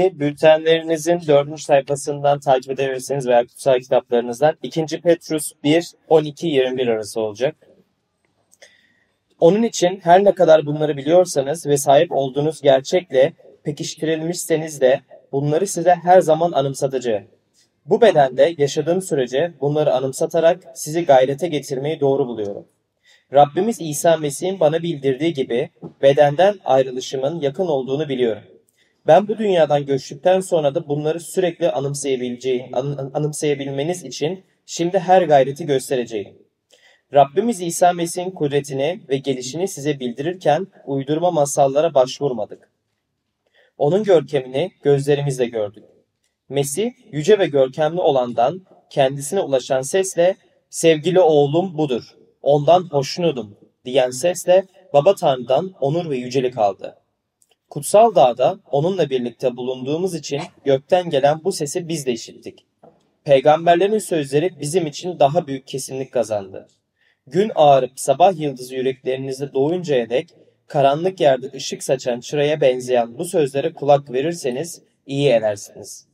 metni bültenlerinizin dördüncü sayfasından takip edebilirsiniz veya kutsal kitaplarınızdan. 2. Petrus 1, 12-21 arası olacak. Onun için her ne kadar bunları biliyorsanız ve sahip olduğunuz gerçekle pekiştirilmişseniz de bunları size her zaman anımsatacağım. Bu bedende yaşadığım sürece bunları anımsatarak sizi gayrete getirmeyi doğru buluyorum. Rabbimiz İsa Mesih'in bana bildirdiği gibi bedenden ayrılışımın yakın olduğunu biliyorum. Ben bu dünyadan göçtükten sonra da bunları sürekli anımsayabileceğim, an- anımsayabilmeniz için şimdi her gayreti göstereceğim. Rabbimiz İsa Mesih'in kudretini ve gelişini size bildirirken uydurma masallara başvurmadık. Onun görkemini gözlerimizle gördük. Mesih yüce ve görkemli olandan kendisine ulaşan sesle sevgili oğlum budur, ondan hoşnutum diyen sesle Baba Tanrı'dan onur ve yücelik aldı. Kutsal dağda onunla birlikte bulunduğumuz için gökten gelen bu sesi biz de işittik. Peygamberlerin sözleri bizim için daha büyük kesinlik kazandı. Gün ağarıp sabah yıldızı yüreklerinizde doğuncaya dek karanlık yerde ışık saçan çıraya benzeyen bu sözlere kulak verirseniz iyi edersiniz.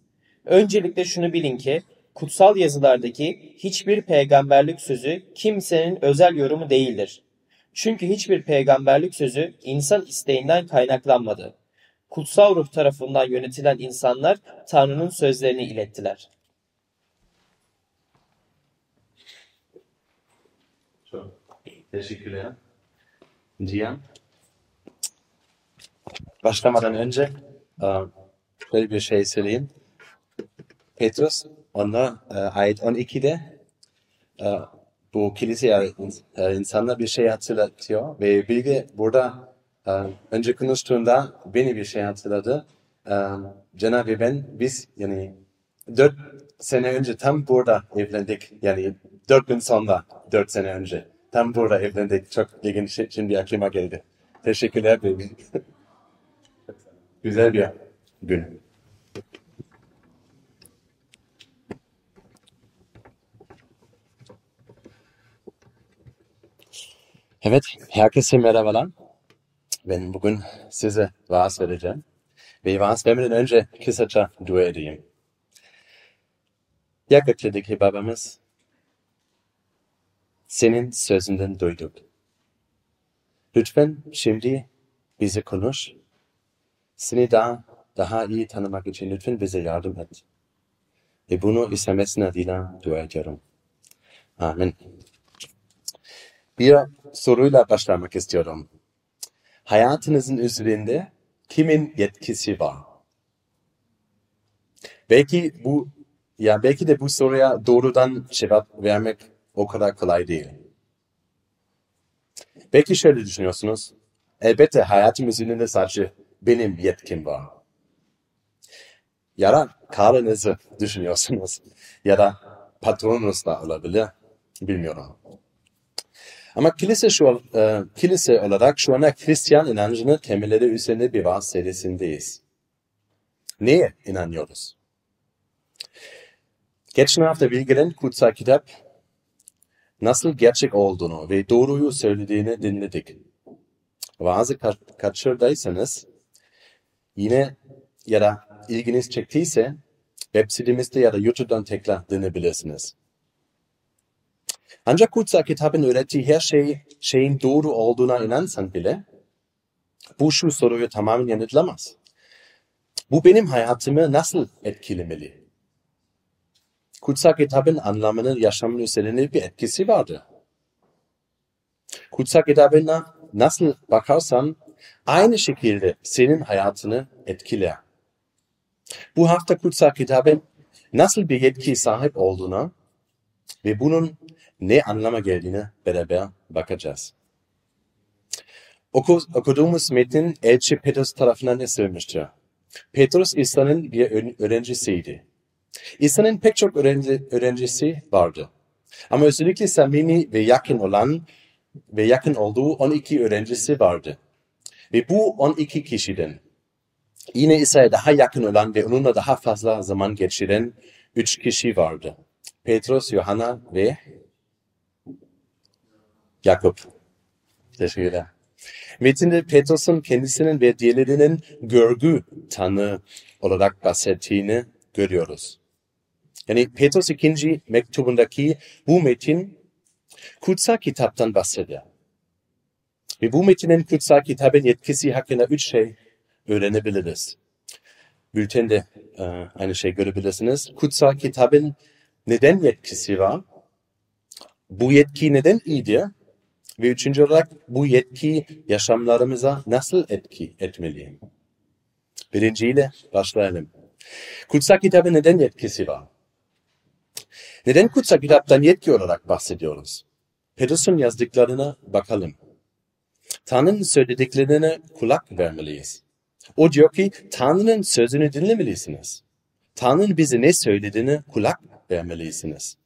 Öncelikle şunu bilin ki kutsal yazılardaki hiçbir peygamberlik sözü kimsenin özel yorumu değildir. Çünkü hiçbir peygamberlik sözü insan isteğinden kaynaklanmadı. Kutsal ruh tarafından yönetilen insanlar Tanrı'nın sözlerini ilettiler. Çok teşekkürler. Cihan. Başlamadan önce e, şöyle bir şey söyleyeyim. Petrus ona e, ayet 12'de e, bu kiliseye e, insanlar bir şey hatırlatıyor ve Bilge burada e, önce konuştuğunda beni bir şey hatırladı. E, Cenab-ı ben biz yani dört sene önce tam burada evlendik. Yani dört gün sonra dört sene önce. Tam burada evlendik. Çok ilginç şey şimdi aklıma geldi. Teşekkürler baby. Güzel bir gün. Evet, herkese merhabalar. Ben bugün size vaaz vereceğim. Ve vaaz vermeden önce kısaca dua edeyim. Ya gökteki babamız, senin sözünden duyduk. Lütfen şimdi bize konuş. Seni daha, daha iyi tanımak için lütfen bize yardım et. Ve bunu İslam'ın adıyla dua ediyorum. Amin. Bir soruyla başlamak istiyorum. Hayatınızın üzerinde kimin yetkisi var? Belki bu ya belki de bu soruya doğrudan cevap vermek o kadar kolay değil. Belki şöyle düşünüyorsunuz. Elbette hayatım üzerinde sadece benim yetkim var. Ya da karınızı düşünüyorsunuz. Ya da patronunuz da olabilir. Bilmiyorum. Ama kilise şu e, kilise olarak şu anda Hristiyan inancının temelleri üzerine bir vaaz serisindeyiz. Neye inanıyoruz? Geçen hafta bilgilen kutsal kitap nasıl gerçek olduğunu ve doğruyu söylediğini dinledik. Vaazı ka- kaçırdıysanız yine ya da ilginiz çektiyse web sitemizde ya da YouTube'dan tekrar dinleyebilirsiniz. Ancak kutsal kitabın öğrettiği her şey, şeyin doğru olduğuna inansan bile bu şu soruyu tamamen yanıtlamaz. Bu benim hayatımı nasıl etkilemeli? Kutsal kitabın anlamının yaşamın üzerine bir etkisi vardı. Kutsal kitabına nasıl bakarsan aynı şekilde senin hayatını etkiler. Bu hafta kutsal kitabın nasıl bir yetki sahip olduğuna ve bunun ne anlama geldiğine beraber bakacağız. Oku, okuduğumuz metin Elçi Petrus tarafından yazılmıştır. Petrus İsa'nın bir öğrencisiydi. İsa'nın pek çok öğrenci, öğrencisi vardı. Ama özellikle samimi ve yakın olan ve yakın olduğu 12 öğrencisi vardı. Ve bu 12 kişiden yine İsa'ya daha yakın olan ve onunla daha fazla zaman geçiren 3 kişi vardı. Petrus, Yohanna ve Yakup. Teşekkürler. Metinde Petrus'un kendisinin ve diğerlerinin görgü tanığı olarak bahsettiğini görüyoruz. Yani Petrus ikinci mektubundaki bu metin kutsal kitaptan bahseder. Ve bu metinin kutsal kitabın yetkisi hakkında üç şey öğrenebiliriz. Bültende e, aynı şey görebilirsiniz. Kutsal kitabın neden yetkisi var? Bu yetki neden iyidir? Ve üçüncü olarak bu yetki yaşamlarımıza nasıl etki etmeli? Birinciyle başlayalım. Kutsal kitabın neden yetkisi var? Neden kutsal kitaptan yetki olarak bahsediyoruz? Petrus'un yazdıklarına bakalım. Tanrı'nın söylediklerine kulak vermeliyiz. O diyor ki Tanrı'nın sözünü dinlemelisiniz. Tanrı'nın bize ne söylediğini kulak vermelisiniz.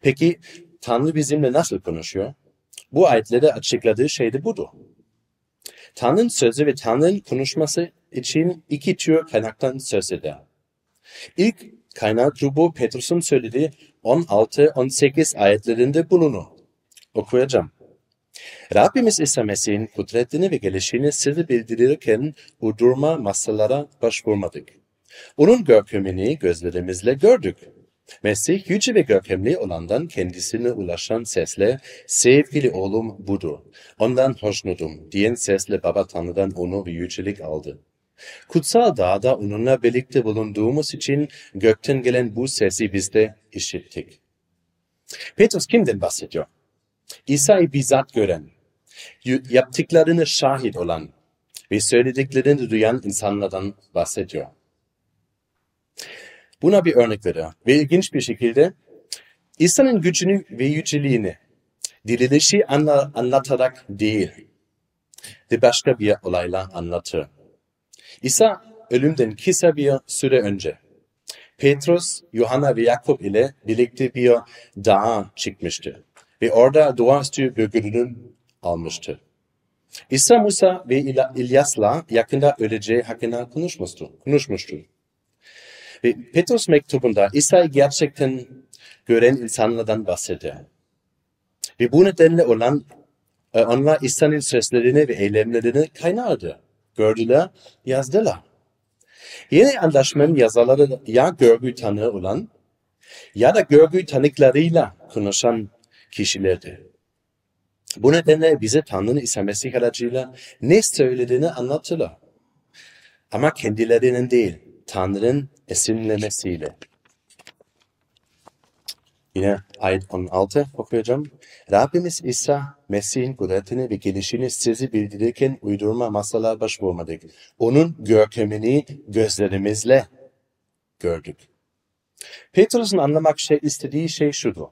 Peki Tanrı bizimle nasıl konuşuyor? Bu ayetlerde açıkladığı şey de budur. Tanrı'nın sözü ve Tanrı'nın konuşması için iki tür kaynaktan söz eder. İlk kaynak bu Petrus'un söylediği 16-18 ayetlerinde bulunur. Okuyacağım. Rabbimiz İsa Mesih'in kudretini ve gelişini size bildirirken uydurma masallara başvurmadık. Onun görkemini gözlerimizle gördük. Mesih yüce ve görkemli olandan kendisine ulaşan sesle sevgili oğlum budur. Ondan hoşnutum diyen sesle Baba Tanrı'dan onu ve yücelik aldı. Kutsal dağda onunla birlikte bulunduğumuz için gökten gelen bu sesi biz de işittik. Petrus kimden bahsediyor? İsa'yı bizzat gören, yaptıklarını şahit olan ve söylediklerini duyan insanlardan bahsediyor. Buna bir örnek veriyor. Ve ilginç bir şekilde İsa'nın gücünü ve yüceliğini dirilişi anla, anlatarak değil, de başka bir olayla anlatır. İsa ölümden kısa bir süre önce Petrus, Yohanna ve Yakup ile birlikte bir dağa çıkmıştı ve orada doğaüstü bir görünüm almıştı. İsa Musa ve İlyas'la yakında öleceği hakkında konuşmuştu. konuşmuştu. Ve Petrus mektubunda İsa'yı gerçekten gören insanlardan bahseder. Ve bu nedenle olan e, onlar İsa'nın sözlerini ve eylemlerini kaynardı. Gördüler, yazdılar. Yeni anlaşmanın yazarları ya görgü tanığı olan ya da görgü tanıklarıyla konuşan kişilerdi. Bu nedenle bize Tanrı'nın İsa Mesih aracıyla ne söylediğini anlattılar. Ama kendilerinin değil, Tanrı'nın esinlemesiyle. Yine ayet 16 okuyacağım. Rabbimiz İsa Mesih'in kudretini ve gelişini sizi bildirirken uydurma masalar başvurmadık. Onun görkemini gözlerimizle gördük. Petrus'un anlamak şey, istediği şey şudur.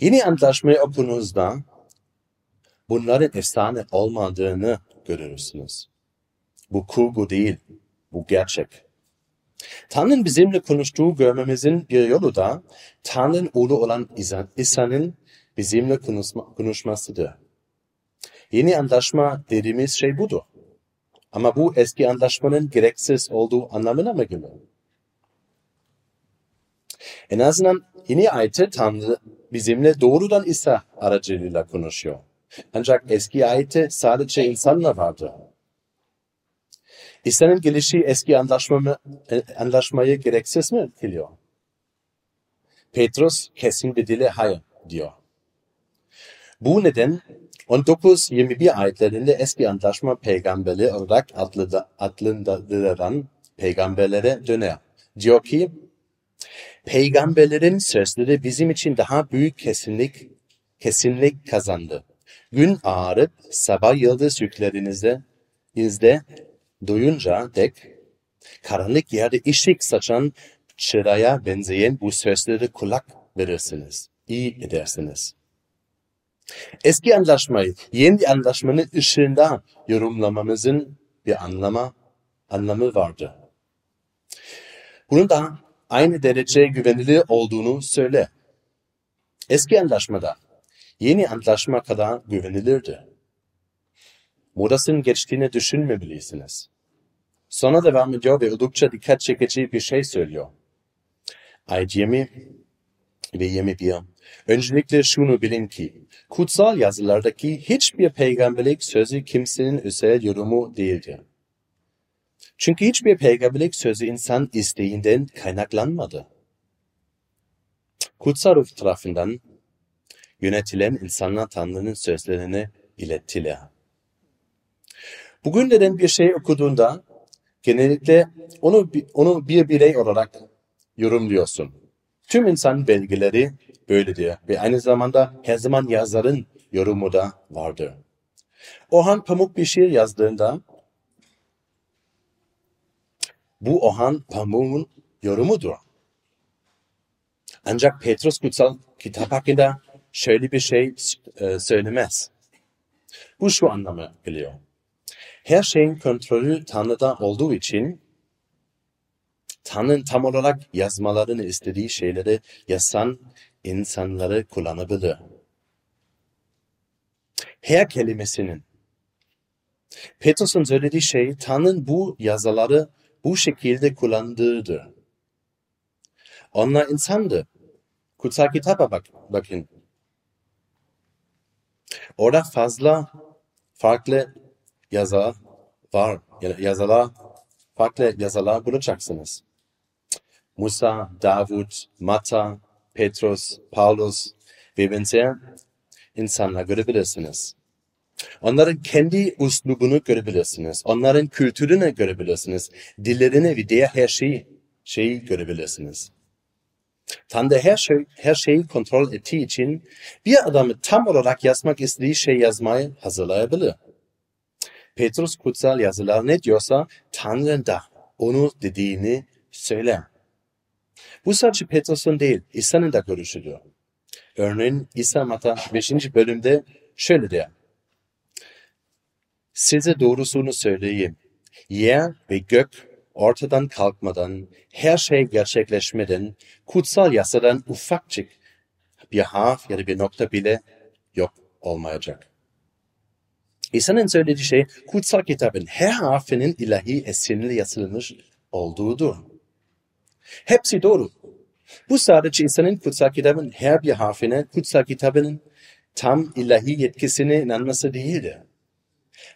Yeni antlaşmayı okunuzda bunların efsane olmadığını görürsünüz. Bu kurgu değil, bu gerçek. Tanrı'nın bizimle konuştuğu görmemizin bir yolu da Tanrı'nın oğlu olan İsa'nın bizimle konuşma, konuşmasıdır. Yeni antlaşma dediğimiz şey budur. Ama bu eski antlaşmanın gereksiz olduğu anlamına mı geliyor? En azından yeni ayette Tanrı bizimle doğrudan İsa aracılığıyla konuşuyor. Ancak eski ayette sadece insanla vardı. İsa'nın gelişi eski anlaşma e, anlaşmayı gereksiz mi kılıyor? Petrus kesin bir dile hayır diyor. Bu neden 19-21 ayetlerinde eski antlaşma peygamberleri olarak adlandırılan peygamberlere döner. Diyor ki, peygamberlerin sözleri bizim için daha büyük kesinlik, kesinlik kazandı. Gün ağarıp sabah yıldız yüklerinizde izde duyunca dek karanlık yerde ışık saçan çıraya benzeyen bu sözleri kulak verirsiniz. İyi edersiniz. Eski anlaşmayı yeni anlaşmanın ışığında yorumlamamızın bir anlama, anlamı vardı. Bunun da aynı derece güvenilir olduğunu söyle. Eski anlaşmada yeni antlaşma kadar güvenilirdi. Modasının geçtiğini düşünmemelisiniz. Sonra devam ediyor ve oldukça dikkat çekici bir şey söylüyor. Ayet 20 ve 21. Öncelikle şunu bilin ki, kutsal yazılardaki hiçbir peygamberlik sözü kimsenin özel yorumu değildir. Çünkü hiçbir peygamberlik sözü insan isteğinden kaynaklanmadı. Kutsal ruh tarafından yönetilen insanlar Tanrı'nın sözlerini ilettiler. Bugün neden bir şey okuduğunda genellikle onu, onu bir birey olarak yorumluyorsun. Tüm insan belgeleri böyledir ve aynı zamanda her zaman yazarın yorumu da vardır. Orhan Pamuk bir şiir yazdığında bu Orhan Pamuk'un yorumudur. Ancak Petrus kutsal kitap hakkında şöyle bir şey söylemez. Bu şu anlamı geliyor. Her şeyin kontrolü Tanrı'da olduğu için Tanrı'nın tam olarak yazmalarını istediği şeyleri yazan insanları kullanabilir. Her kelimesinin Petrus'un söylediği şey Tanrı'nın bu yazıları bu şekilde kullandığıdır. Onlar insandı. Kutsal kitaba bak, bakın. Orada fazla farklı yazar var. Yazılar, farklı yazılar bulacaksınız. Musa, Davud, Mata, Petrus, Paulus ve benzer insanlar görebilirsiniz. Onların kendi uslubunu görebilirsiniz. Onların kültürünü görebilirsiniz. Dillerini ve diğer her şeyi, şeyi görebilirsiniz. Tanrı her, şey, her şeyi kontrol ettiği için bir adamı tam olarak yazmak istediği şey yazmayı hazırlayabilir. Petrus kutsal yazılar ne diyorsa Tanrı da onu dediğini söyler. Bu sadece Petrus'un değil, İsa'nın da görüşüdür. Örneğin İsa Mata 5. bölümde şöyle der. Size doğrusunu söyleyeyim. Yer ve gök ortadan kalkmadan, her şey gerçekleşmeden, kutsal yasadan ufakçık bir harf ya da bir nokta bile yok olmayacak. İsa'nın söylediği şey kutsal kitabın her harfinin ilahi esinli yazılmış olduğudur. Hepsi doğru. Bu sadece İsa'nın kutsal kitabın her bir harfine kutsal kitabının tam ilahi yetkisine inanması değildir.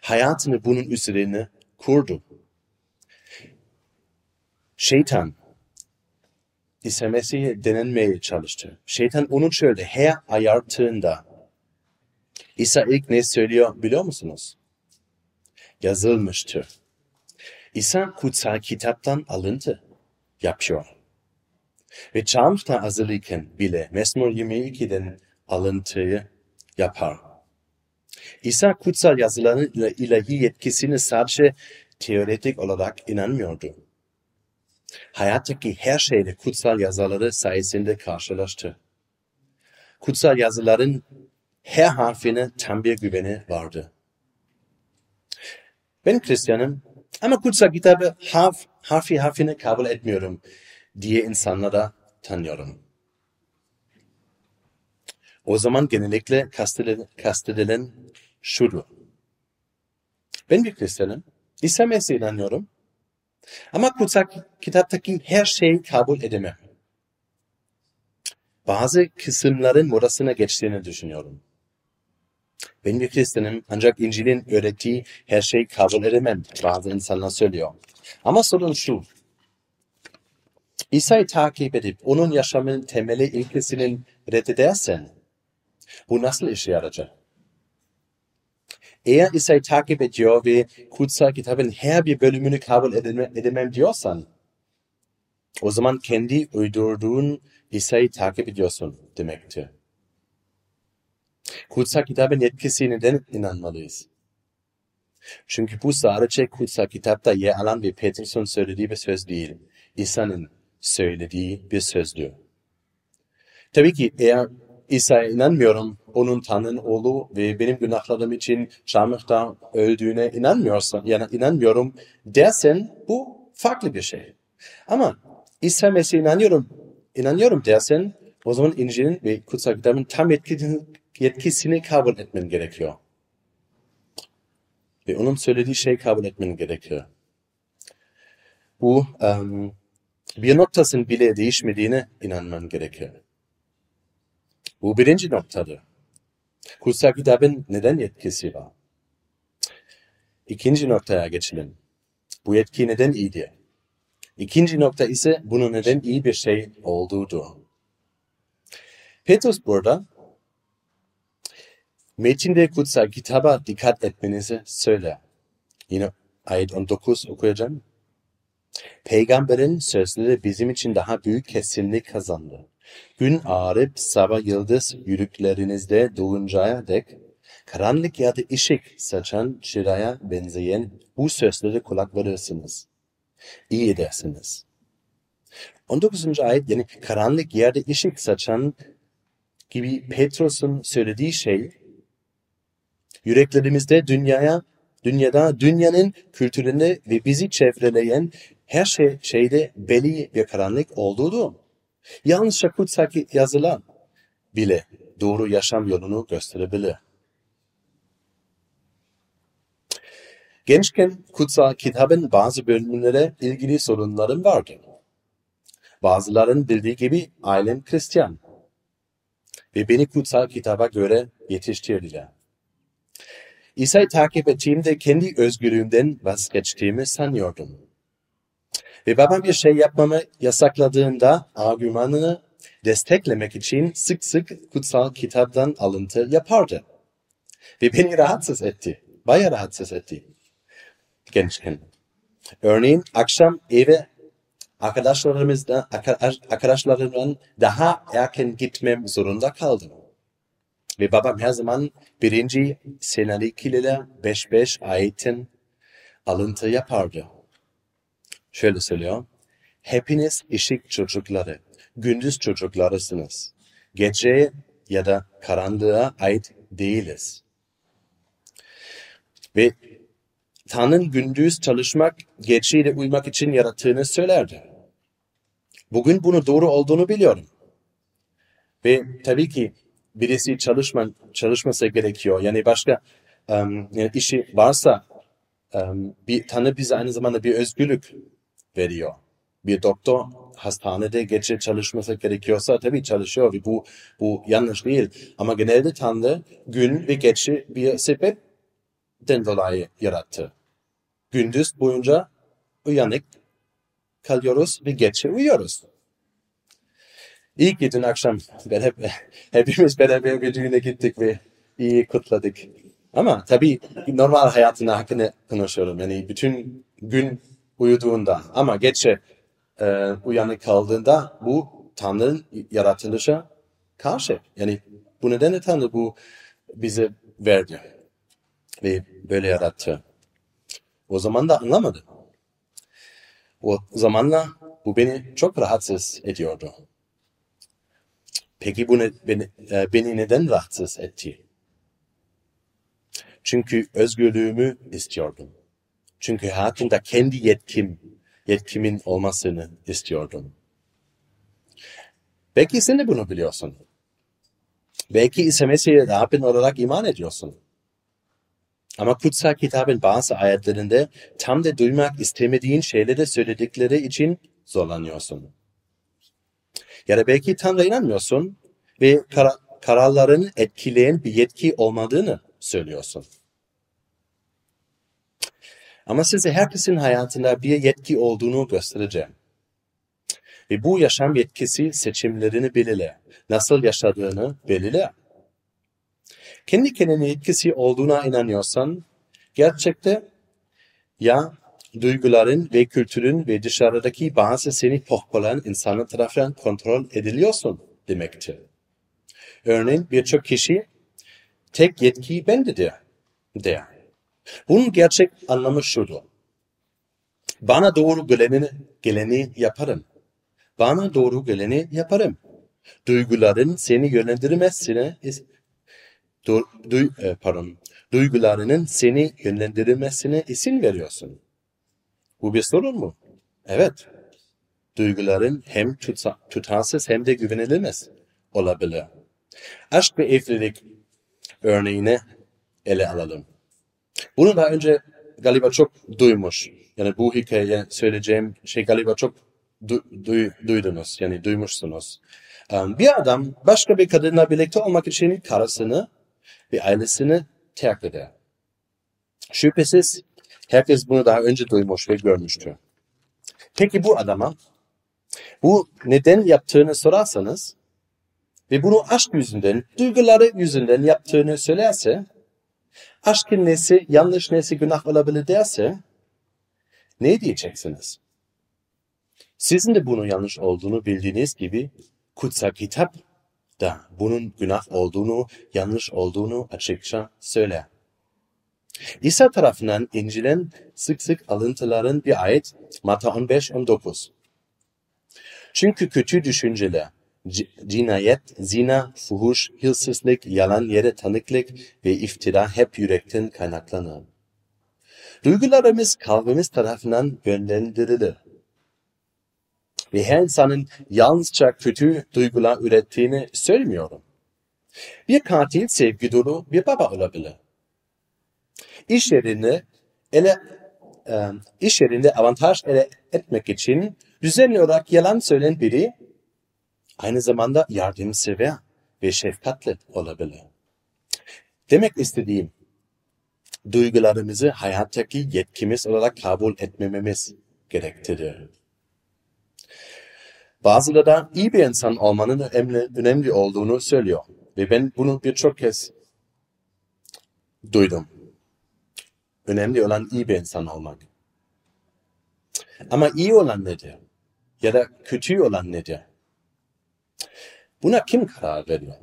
Hayatını bunun üzerine kurdu. Şeytan İsa Mesih'e denenmeye çalıştı. Şeytan onu şöyle her ayarttığında İsa ilk ne söylüyor biliyor musunuz? Yazılmıştır. İsa kutsal kitaptan alıntı yapıyor. Ve çarmıhta hazırlıken bile Mesmur 22'den alıntıyı yapar. İsa kutsal yazıların ilahi yetkisini sadece teoretik olarak inanmıyordu. Hayattaki her şeyle kutsal yazıları sayesinde karşılaştı. Kutsal yazıların her harfine tam bir güveni vardı. Ben Hristiyanım ama kutsal kitabı harf, harfi harfine kabul etmiyorum diye insanlara tanıyorum. O zaman genellikle kastedilen, şudur. Ben bir Hristiyanım. İsa Mesih'e inanıyorum. Ama kutsal kitaptaki her şeyi kabul edemem. Bazı kısımların modasına geçtiğini düşünüyorum. Ben bir Hristiyanım ancak İncil'in öğrettiği her şeyi kabul edemem. Bazı insanlar söylüyor. Ama sorun şu. İsa'yı takip edip onun yaşamının temeli ilkesinin reddedersen bu nasıl işe yarayacak? Eğer İsa'yı takip ediyor ve kutsal kitabın her bir bölümünü kabul edemem, edemem diyorsan o zaman kendi uydurduğun İsa'yı takip ediyorsun demektir. Kutsal kitabın etkisi neden inanmalıyız? Çünkü bu sadece kutsal kitapta yer alan bir Petrus'un söylediği bir söz değil. İsa'nın söylediği bir sözdür. Tabii ki eğer İsa'ya inanmıyorum, onun Tanrı'nın oğlu ve benim günahlarım için çarmıhta öldüğüne inanmıyorsan, yani inanmıyorum dersen bu farklı bir şey. Ama İsa Mesih'e inanıyorum, inanıyorum dersen o zaman İncil'in ve kutsal kitabın tam etkisini, yetkisini kabul etmen gerekiyor. Ve onun söylediği şey kabul etmen gerekiyor. Bu um, bir noktasının bile değişmediğine inanman gerekiyor. Bu birinci noktadır. Kutsal kitabın neden yetkisi var? İkinci noktaya geçelim. Bu yetki neden iyidir? İkinci nokta ise bunun neden iyi bir şey olduğudur. Petrus burada metinde kutsal kitaba dikkat etmenizi söyler. Yine ayet 19 okuyacağım. Peygamberin sözleri bizim için daha büyük kesinlik kazandı. Gün ağarıp sabah yıldız yürüklerinizde doğuncaya dek karanlık ya da ışık saçan çıraya benzeyen bu sözlere kulak verirsiniz. İyi edersiniz. 19. ayet yani karanlık yerde ışık saçan gibi Petrus'un söylediği şey yüreklerimizde dünyaya dünyada dünyanın kültüründe ve bizi çevreleyen her şey, şeyde belli bir karanlık olduğu Yalnızca kutsal yazılan bile doğru yaşam yolunu gösterebilir. Gençken kutsal kitabın bazı bölümlere ilgili sorunlarım vardı. Bazıların bildiği gibi ailem Hristiyan ve beni kutsal kitaba göre yetiştirdiler. İsa'yı takip ettiğimde kendi özgürlüğümden vazgeçtiğimi sanıyordum. Ve babam bir şey yapmamı yasakladığında argümanını desteklemek için sık sık kutsal kitaptan alıntı yapardı. Ve beni rahatsız etti. Baya rahatsız etti. Gençken. Örneğin akşam eve arkadaşlarımızdan, arkadaşlarımdan daha erken gitmem zorunda kaldım. Ve babam her zaman birinci Senalikiler 5-5 ayetin alıntı yapardı. Şöyle söylüyor. Hepiniz ışık çocukları, gündüz çocuklarısınız. Gece ya da karanlığa ait değiliz. Ve Tanrı'nın gündüz çalışmak, geceyle uyumak için yarattığını söylerdi. Bugün bunu doğru olduğunu biliyorum. Ve tabii ki birisi çalışma, çalışması gerekiyor. Yani başka um, yani işi varsa um, bir Tanrı bize aynı zamanda bir özgürlük veriyor. Bir doktor hastanede gece çalışması gerekiyorsa tabii çalışıyor bu, bu yanlış değil. Ama genelde Tanrı gün ve gece bir sebepten dolayı yarattı. Gündüz boyunca uyanık kalıyoruz ve gece uyuyoruz. İlk gidin akşam ben hep, hepimiz beraber bir düğüne gittik ve iyi kutladık. Ama tabii normal hayatın hakkında konuşuyorum. Yani bütün gün uyuduğunda ama gece e, uyanık kaldığında bu Tanrı'nın yaratılışa karşı. Yani bu nedenle Tanrı bu bize verdi ve böyle yarattı. O zaman da anlamadı. O zamanla bu beni çok rahatsız ediyordu. Peki bu ne, beni, e, beni neden rahatsız etti? Çünkü özgürlüğümü istiyordum. Çünkü hayatımda kendi yetkim, yetkimin olmasını istiyordum. Belki sen de bunu biliyorsun. Belki İsa Mesih'e Rabbin olarak iman ediyorsun. Ama kutsal kitabın bazı ayetlerinde tam da duymak istemediğin şeyleri söyledikleri için zorlanıyorsun. Ya da belki Tanrı inanmıyorsun ve kar kararların etkileyen bir yetki olmadığını söylüyorsun. Ama size herkesin hayatında bir yetki olduğunu göstereceğim. Ve bu yaşam yetkisi seçimlerini belirler. Nasıl yaşadığını belirler. Kendi kendine yetkisi olduğuna inanıyorsan, gerçekte ya duyguların ve kültürün ve dışarıdaki bazı seni pohpolan insanlar tarafından kontrol ediliyorsun demektir. Örneğin birçok kişi tek yetki bendedir der. Bunun gerçek anlamı şudur. Bana doğru geleni, geleni yaparım. Bana doğru geleni yaparım. Duyguların seni yönlendirmesine du, du, e, pardon, duygularının seni yönlendirmesine izin veriyorsun. Bu bir sorun mu? Evet. Duyguların hem tuta, tutarsız hem de güvenilemez olabilir. Aşk ve evlilik örneğini ele alalım. Bunu daha önce galiba çok duymuş. Yani bu hikaye söyleyeceğim şey galiba çok du, du, duydunuz. Yani duymuşsunuz. Bir adam başka bir kadınla birlikte olmak için karısını ve ailesini terk eder. Şüphesiz herkes bunu daha önce duymuş ve görmüştür. Peki bu adama bu neden yaptığını sorarsanız ve bunu aşk yüzünden, duyguları yüzünden yaptığını söylerse, aşkın nesi, yanlış nesi günah olabilir derse, ne diyeceksiniz? Sizin de bunun yanlış olduğunu bildiğiniz gibi kutsal kitap da bunun günah olduğunu, yanlış olduğunu açıkça söyler. İsa tarafından İncil'in sık sık alıntıların bir ayet Matta 15 19. Çünkü kötü düşünceler, cinayet, zina, fuhuş, hırsızlık, yalan yere tanıklık ve iftira hep yürekten kaynaklanır. Duygularımız kalbimiz tarafından yönlendirilir. Ve her insanın yalnızca kötü duygular ürettiğini söylemiyorum. Bir katil sevgi dolu bir baba olabilir. İş yerinde ele, e, iş yerinde avantaj elde etmek için düzenli olarak yalan söyleyen biri aynı zamanda yardımsever ve şefkatli olabilir. Demek istediğim, duygularımızı hayattaki yetkimiz olarak kabul etmememiz gerektirir. Bazıları da iyi bir insan olmanın önemli, önemli olduğunu söylüyor. Ve ben bunu birçok kez duydum. Önemli olan iyi bir insan olmak. Ama iyi olan nedir? Ya da kötü olan nedir? Buna kim karar veriyor?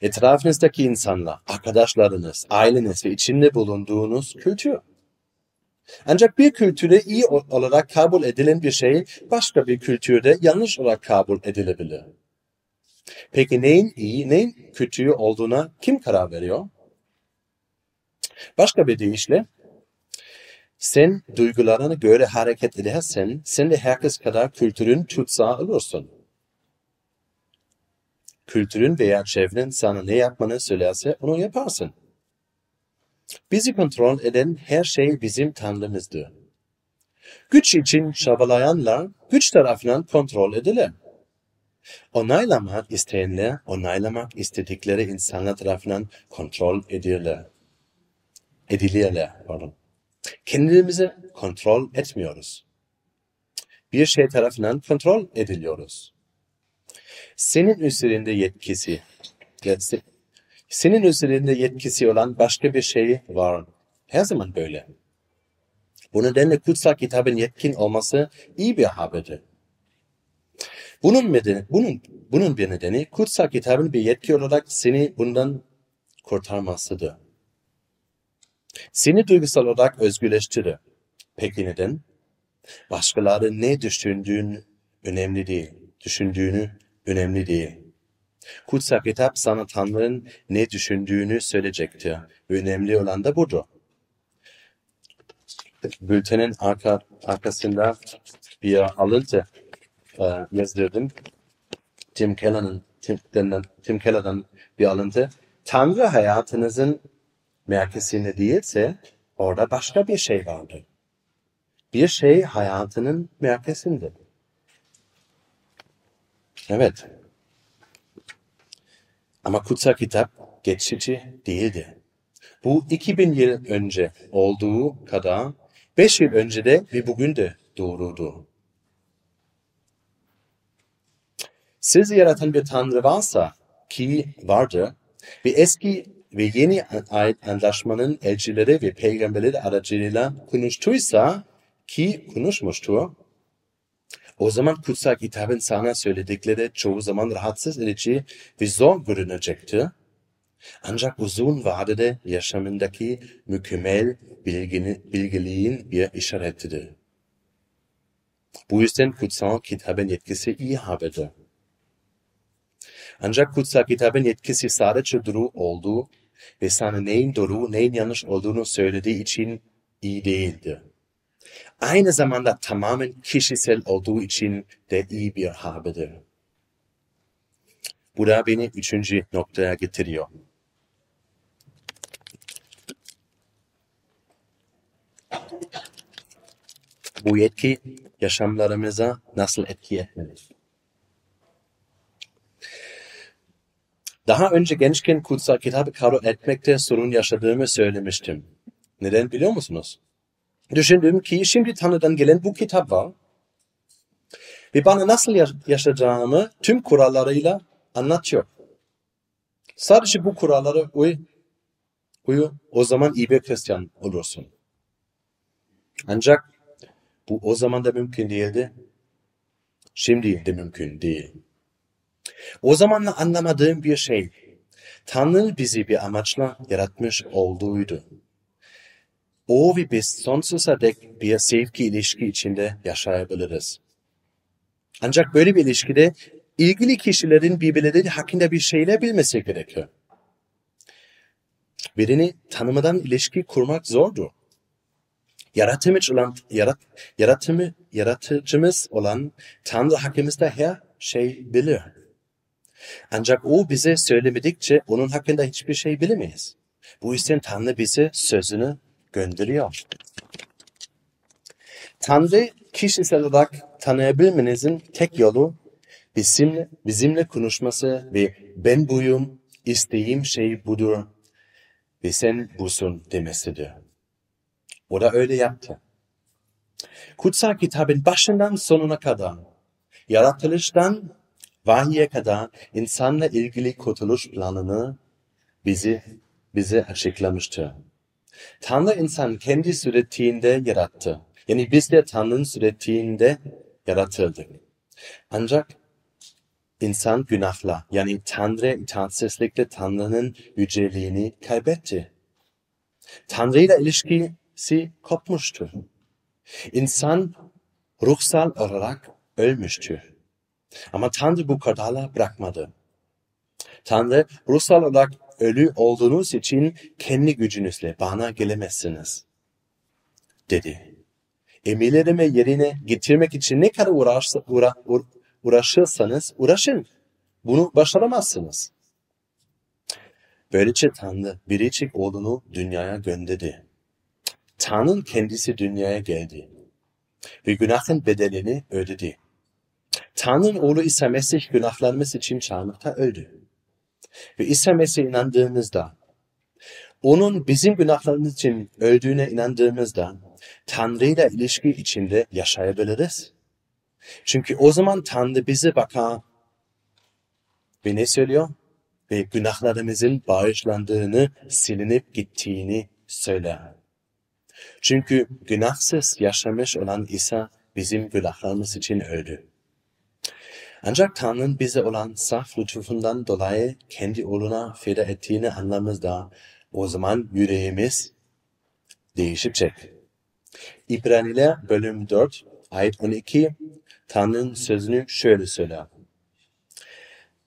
Etrafınızdaki insanlar, arkadaşlarınız, aileniz ve içinde bulunduğunuz kültür. Ancak bir kültürde iyi olarak kabul edilen bir şey başka bir kültürde yanlış olarak kabul edilebilir. Peki neyin iyi, neyin kötü olduğuna kim karar veriyor? Başka bir deyişle, sen duygularına göre hareket edersen, sen de herkes kadar kültürün tutsağı olursun. Kültürün veya çevren sana ne yapmanı söylerse onu yaparsın. Bizi kontrol eden her şey bizim tanrımızdır. Güç için çabalayanlar güç tarafından kontrol edilir. Onaylamak isteyenler, onaylamak istedikleri insanlar tarafından kontrol edilirler. Edilirler, pardon. Kendimizi kontrol etmiyoruz. Bir şey tarafından kontrol ediliyoruz. Senin üzerinde yetkisi, senin üzerinde yetkisi olan başka bir şey var. Her zaman böyle. Bu nedenle kutsal kitabın yetkin olması iyi bir haberdir. Bunun, nedeni, bunun, bunun bir nedeni kutsal kitabın bir yetki olarak seni bundan kurtarmasıdır. Seni duygusal olarak özgürleştirir. Peki neden? Başkaları ne düşündüğün önemli değil. Düşündüğünü önemli değil. Kutsal kitap sana Tanrı'nın ne düşündüğünü söyleyecektir. Önemli olan da budur. Bültenin arka, arkasında bir alıntı e, yazdırdım. Tim Keller'ın Tim, Tim Keller'dan bir alıntı. Tanrı hayatınızın merkezinde değilse orada başka bir şey vardır. Bir şey hayatının merkezinde. Evet. Ama kutsal kitap geçici değildi. Bu 2000 yıl önce olduğu kadar 5 yıl önce de ve bugün de doğrudur. Sizi yaratan bir Tanrı varsa ki vardır ve eski ve yeni ait anlaşmanın elçileri ve peygamberleri aracılığıyla konuştuysa ki konuşmuştur, o zaman kutsal kitabın sana söyledikleri çoğu zaman rahatsız edici ve zor görünecektir. Ancak uzun vadede yaşamındaki mükemmel bilgini, bilgiliğin bir işaretidir. Bu yüzden kutsal kitabın yetkisi iyi haberdir. Ancak kutsal kitabın yetkisi sadece doğru olduğu ve sana neyin doğru neyin yanlış olduğunu söylediği için iyi değildir. Aynı zamanda tamamen kişisel olduğu için de iyi bir haberdir. Bu da beni üçüncü noktaya getiriyor. Bu yetki yaşamlarımıza nasıl etki etmeli? Daha önce gençken kutsal kitabı kabul etmekte sorun yaşadığımı söylemiştim. Neden biliyor musunuz? Düşündüm ki şimdi Tanrı'dan gelen bu kitap var. Ve bana nasıl yaşayacağımı tüm kurallarıyla anlatıyor. Sadece bu kurallara uy, uyu, o zaman iyi bir Hristiyan olursun. Ancak bu o zaman da mümkün değildi. Şimdi de mümkün değil. O zamanla anlamadığım bir şey, Tanrı bizi bir amaçla yaratmış olduğuydu. O ve biz sonsuza dek bir sevgi ilişki içinde yaşayabiliriz. Ancak böyle bir ilişkide ilgili kişilerin birbirleri hakkında bir şeyler bilmesi gerekiyor. Birini tanımadan ilişki kurmak zordur. Yaratımcı olan, yarat, yaratımı, yaratıcımız olan Tanrı hakkımızda her şey bilir. Ancak o bize söylemedikçe onun hakkında hiçbir şey bilemeyiz. Bu yüzden Tanrı bize sözünü gönderiyor. Tanrı kişisel olarak tanıyabilmenizin tek yolu bizimle, bizimle konuşması ve ben buyum, istediğim şey budur ve sen busun demesidir. O da öyle yaptı. Kutsal kitabın başından sonuna kadar, yaratılıştan vahiye kadar insanla ilgili kurtuluş planını bizi bize açıklamıştır. Tanrı insan kendi suretiyle yarattı. Yani biz de Tanrı'nın suretiyle yaratıldık. Ancak insan günahla yani Tanrı itaatsizlikle Tanrı'nın yüceliğini kaybetti. Tanrı ile ilişkisi kopmuştu. İnsan ruhsal olarak ölmüştü. Ama Tanrı bu kadarla bırakmadı. Tanrı ruhsal olarak ölü olduğunuz için kendi gücünüzle bana gelemezsiniz. Dedi. Emirlerimi yerine getirmek için ne kadar uğraşsa, uğra, uğra, uğraşırsanız uğraşın. Bunu başaramazsınız. Böylece Tanrı biricik oğlunu dünyaya gönderdi. Tanrı'nın kendisi dünyaya geldi ve günahın bedelini ödedi. Tanrı'nın oğlu İsa Mesih günahlarımız için çarmıhta öldü. Ve İsa Mesih'e inandığımızda, onun bizim günahlarımız için öldüğüne inandığımızda, Tanrı ile ilişki içinde yaşayabiliriz. Çünkü o zaman Tanrı bize bakar ve ne söylüyor? Ve günahlarımızın bağışlandığını, silinip gittiğini söyler. Çünkü günahsız yaşamış olan İsa bizim günahlarımız için öldü. Ancak Tanrı'nın bize olan saf lütfundan dolayı kendi oğluna feda ettiğini anlamızda o zaman yüreğimiz değişecek. İbraniler bölüm 4 ayet 12 Tanrı'nın sözünü şöyle söyler.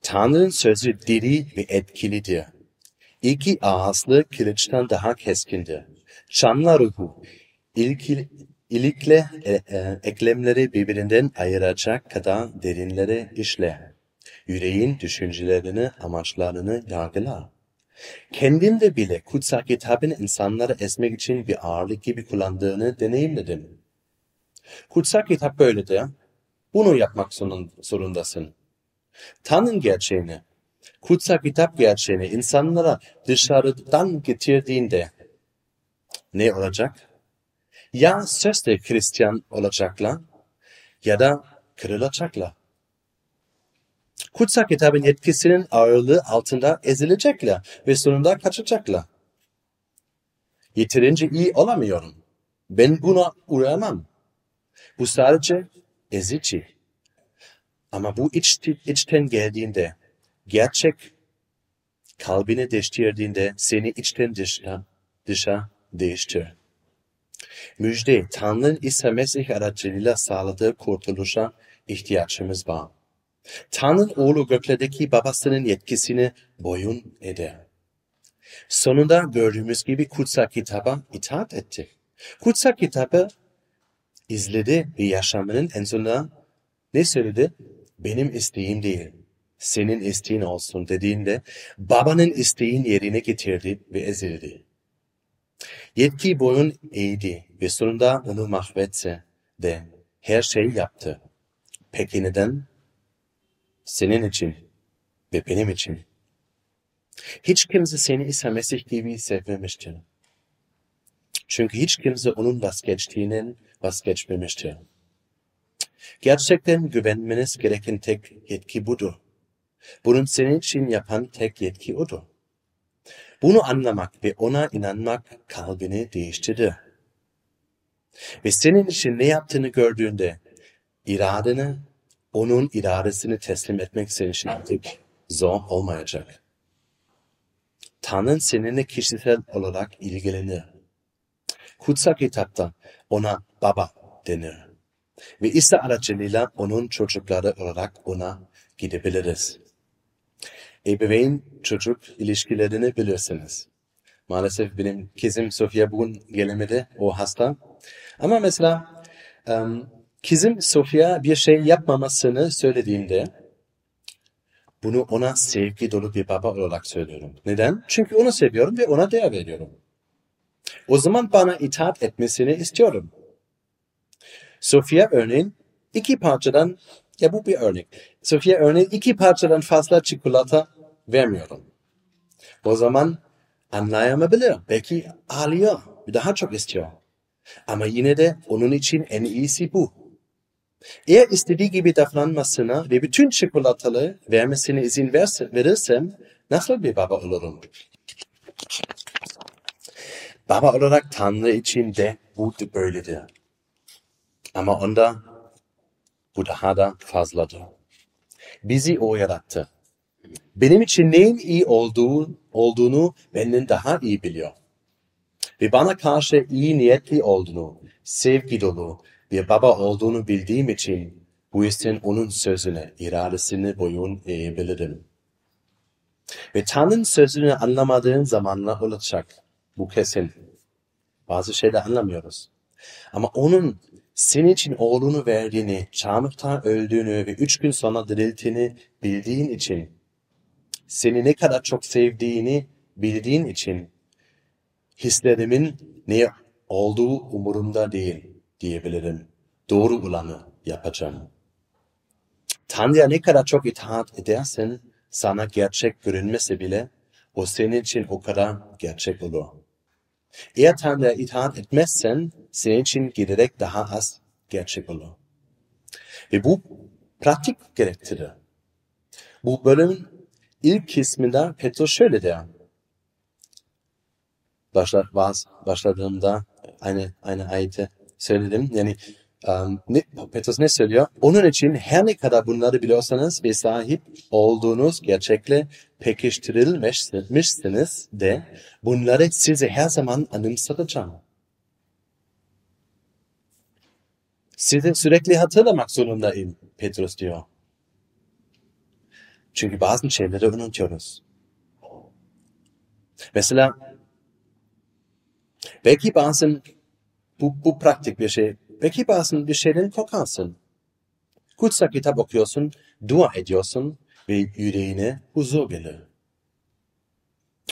Tanrı'nın sözü diri ve etkilidir. İki ağızlı kılıçtan daha keskindir. Şanla ruhu, ilkili, ilikle e, e, eklemleri birbirinden ayıracak kadar derinlere işler. Yüreğin düşüncelerini, amaçlarını yargılar. Kendimde bile kutsal kitabın insanları ezmek için bir ağırlık gibi kullandığını deneyimledim. Kutsal kitap böyledir. Bunu yapmak zorundasın. Tanrı'nın gerçeğini, kutsal kitap gerçeğini insanlara dışarıdan getirdiğinde ne olacak? Ya sözde Hristiyan olacaklar ya da kırılacaklar. Kutsal kitabın yetkisinin ağırlığı altında ezilecekler ve sonunda kaçacaklar. Yeterince iyi olamıyorum. Ben buna uğramam. Bu sadece ezici. Ama bu iç, içten geldiğinde, gerçek kalbini değiştirdiğinde seni içten dışa, dışa değiştirir. Müjde, Tanrı'nın İsa Mesih aracılığıyla sağladığı kurtuluşa ihtiyaçımız var. Tanrı'nın oğlu göklerdeki babasının yetkisini boyun eder. Sonunda gördüğümüz gibi kutsal kitaba itaat etti. Kutsal kitabı izledi ve yaşamının en sonunda ne söyledi? Benim isteğim değil, senin isteğin olsun dediğinde babanın isteğin yerine getirdi ve ezildi. Yetki boyun eğdi ve sonunda onu mahvetse de her şey yaptı. Peki neden? Senin için ve benim için. Hiç kimse seni İsa Mesih gibi sevmemiştir. Çünkü hiç kimse onun vazgeçtiğinin vazgeçmemiştir. Gerçekten güvenmeniz gereken tek yetki budur. Bunun senin için yapan tek yetki odur. Bunu anlamak ve ona inanmak kalbini değiştirir. Ve senin için ne yaptığını gördüğünde iradeni, onun iradesini teslim etmek senin için artık zor olmayacak. Tanrı seninle kişisel olarak ilgilenir. Kutsal kitapta ona baba denir. Ve İsa aracılığıyla onun çocukları olarak ona gidebiliriz. Ebeveyn çocuk ilişkilerini bilirsiniz. Maalesef benim kızım Sofia bugün gelemedi, o hasta. Ama mesela kızım Sofia bir şey yapmamasını söylediğimde bunu ona sevgi dolu bir baba olarak söylüyorum. Neden? Çünkü onu seviyorum ve ona değer veriyorum. O zaman bana itaat etmesini istiyorum. Sofia örneğin iki parçadan, ya bu bir örnek. Sofia örneğin iki parçadan fazla çikolata vermiyorum. O zaman anlayamayabilir. Belki ağlıyor. Daha çok istiyor. Ama yine de onun için en iyisi bu. Eğer istediği gibi davranmasına ve bütün çikolatalı vermesine izin verse, verirsem nasıl bir baba olurum? Baba olarak Tanrı için de bu böyledir. Ama onda bu daha da fazladır. Bizi o yarattı. Benim için neyin iyi olduğu, olduğunu benden daha iyi biliyor. Ve bana karşı iyi niyetli olduğunu, sevgi dolu bir baba olduğunu bildiğim için bu yüzden onun sözüne, iradesini boyun eğebilirim. Ve Tanrı'nın sözünü anlamadığın zamanla olacak. Bu kesin. Bazı şeyler anlamıyoruz. Ama onun senin için oğlunu verdiğini, çarmıhta öldüğünü ve üç gün sonra dirilttiğini bildiğin için, seni ne kadar çok sevdiğini bildiğin için, hislerimin ne olduğu umurumda değil diyebilirim. Doğru olanı yapacağım. Tanrı'ya ne kadar çok itaat edersen, sana gerçek görünmesi bile, o senin için o kadar gerçek olur. Eğer Tanrı'ya itaat etmezsen, senin için giderek daha az gerçek olur. Ve bu pratik gerektirir. Bu bölümün ilk kısmında Petrus şöyle der. Başla, başladığımda aynı, aynı ayeti söyledim. Yani um, ne, Petrus ne söylüyor? Onun için her ne kadar bunları biliyorsanız ve sahip olduğunuz gerçekle pekiştirilmişsiniz de bunları size her zaman anımsatacağım. Size sürekli hatırlamak zorundayım Petrus diyor. Çünkü bazı şeyleri unutuyoruz. Mesela belki bazen bu, bu pratik bir şey. Belki bazen bir şeyden korkarsın. Kutsal kitap okuyorsun, dua ediyorsun ve yüreğine huzur gelir.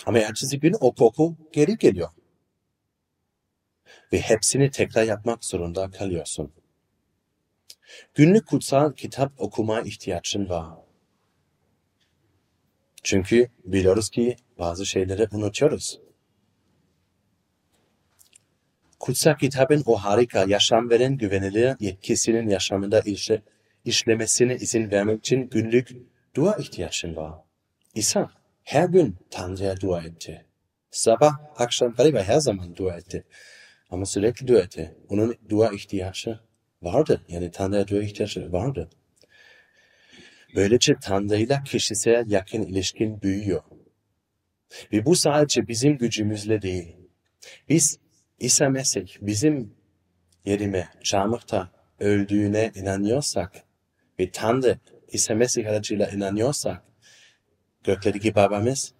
Ama ertesi gün o koku geri geliyor. Ve hepsini tekrar yapmak zorunda kalıyorsun. Günlük kutsal kitap okuma ihtiyacın var. Çünkü biliyoruz ki bazı şeyleri unutuyoruz. Kutsal kitabın o harika yaşam veren güvenilir yetkisinin yaşamında işle, işlemesine izin vermek için günlük dua ihtiyacın var. İsa her gün Tanrı'ya dua etti. Sabah, akşam galiba her zaman dua etti. Ama sürekli dua etti. Onun dua ihtiyacı vardı. Yani Tanrı'ya dua ihtiyacı vardı. Böylece Tanrı'yla kişisel yakın ilişkin büyüyor. Ve bu sadece bizim gücümüzle değil. Biz İsa Mesih bizim yerime çarmıhta öldüğüne inanıyorsak ve Tanrı İsa Mesih aracıyla inanıyorsak göklerdeki babamız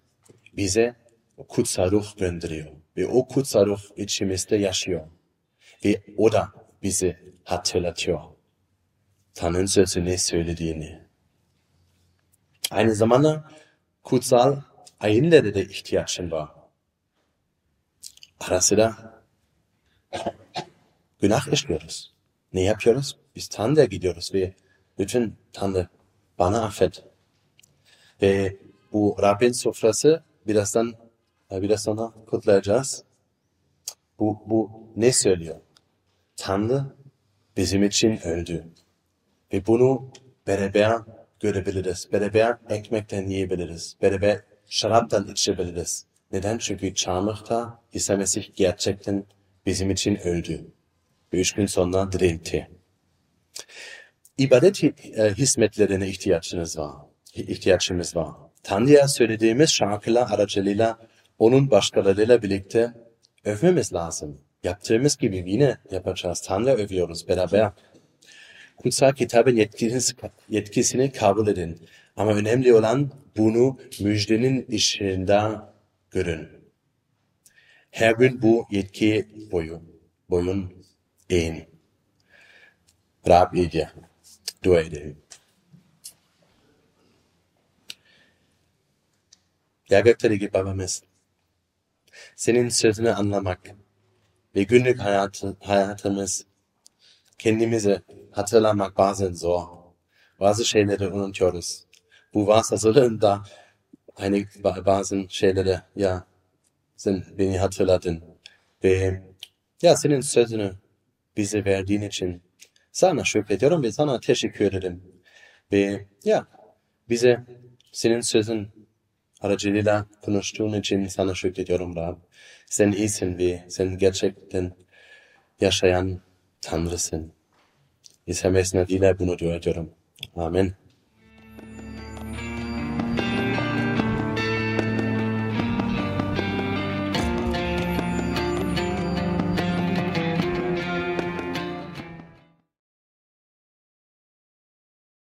bize kutsal ruh gönderiyor. Ve o kutsal ruh içimizde yaşıyor. Ve o da bizi hatırlatıyor. Tanrı'nın sözü ne söylediğini. Aynı zamanda kutsal ayinlere de ihtiyacın var. Ara sıra günah işliyoruz. Ne yapıyoruz? Biz Tanrı'ya gidiyoruz ve bütün Tanrı bana affet. Ve bu Rabbin sofrası birazdan biraz sonra kutlayacağız. Bu, bu ne söylüyor? Tanrı bizim için öldü. Ve bunu beraber görebiliriz. Beraber ekmekten yiyebiliriz. Beraber şaraptan içebiliriz. Neden? Çünkü çarmıhta İsa Mesih gerçekten bizim için öldü. Ve üç gün sonra dirildi. İbadet e, hizmetlerine ihtiyacınız var. İhtiyacımız var. Tanrı'ya söylediğimiz şarkılar aracılığıyla onun başkalarıyla birlikte övmemiz lazım. Yaptığımız gibi yine yapacağız. Tanrı övüyoruz beraber. Kutsal kitabın yetkisini, yetkisini kabul edin. Ama önemli olan bunu müjdenin içinde görün. Her gün bu yetki boyu, boyun eğin. Rab iyice. Dua edelim. Ya gökteki babamız, senin sözünü anlamak ve günlük hayatı, hayatımız kendimizi hatırlamak bazen zor. Bazı şeyleri unutuyoruz. Bu hazırlığında hani bazı şeyleri ya sen beni hatırladın ve ya senin sözünü bize verdiğin için sana şükrediyorum ve sana teşekkür ederim. Ve ya bize senin sözün aracılığıyla konuştuğun için sana şükrediyorum Rab. Sen iyisin ve sen gerçekten yaşayan Tanrısın. İsa Mesih adıyla bunu dua ediyorum. Amin.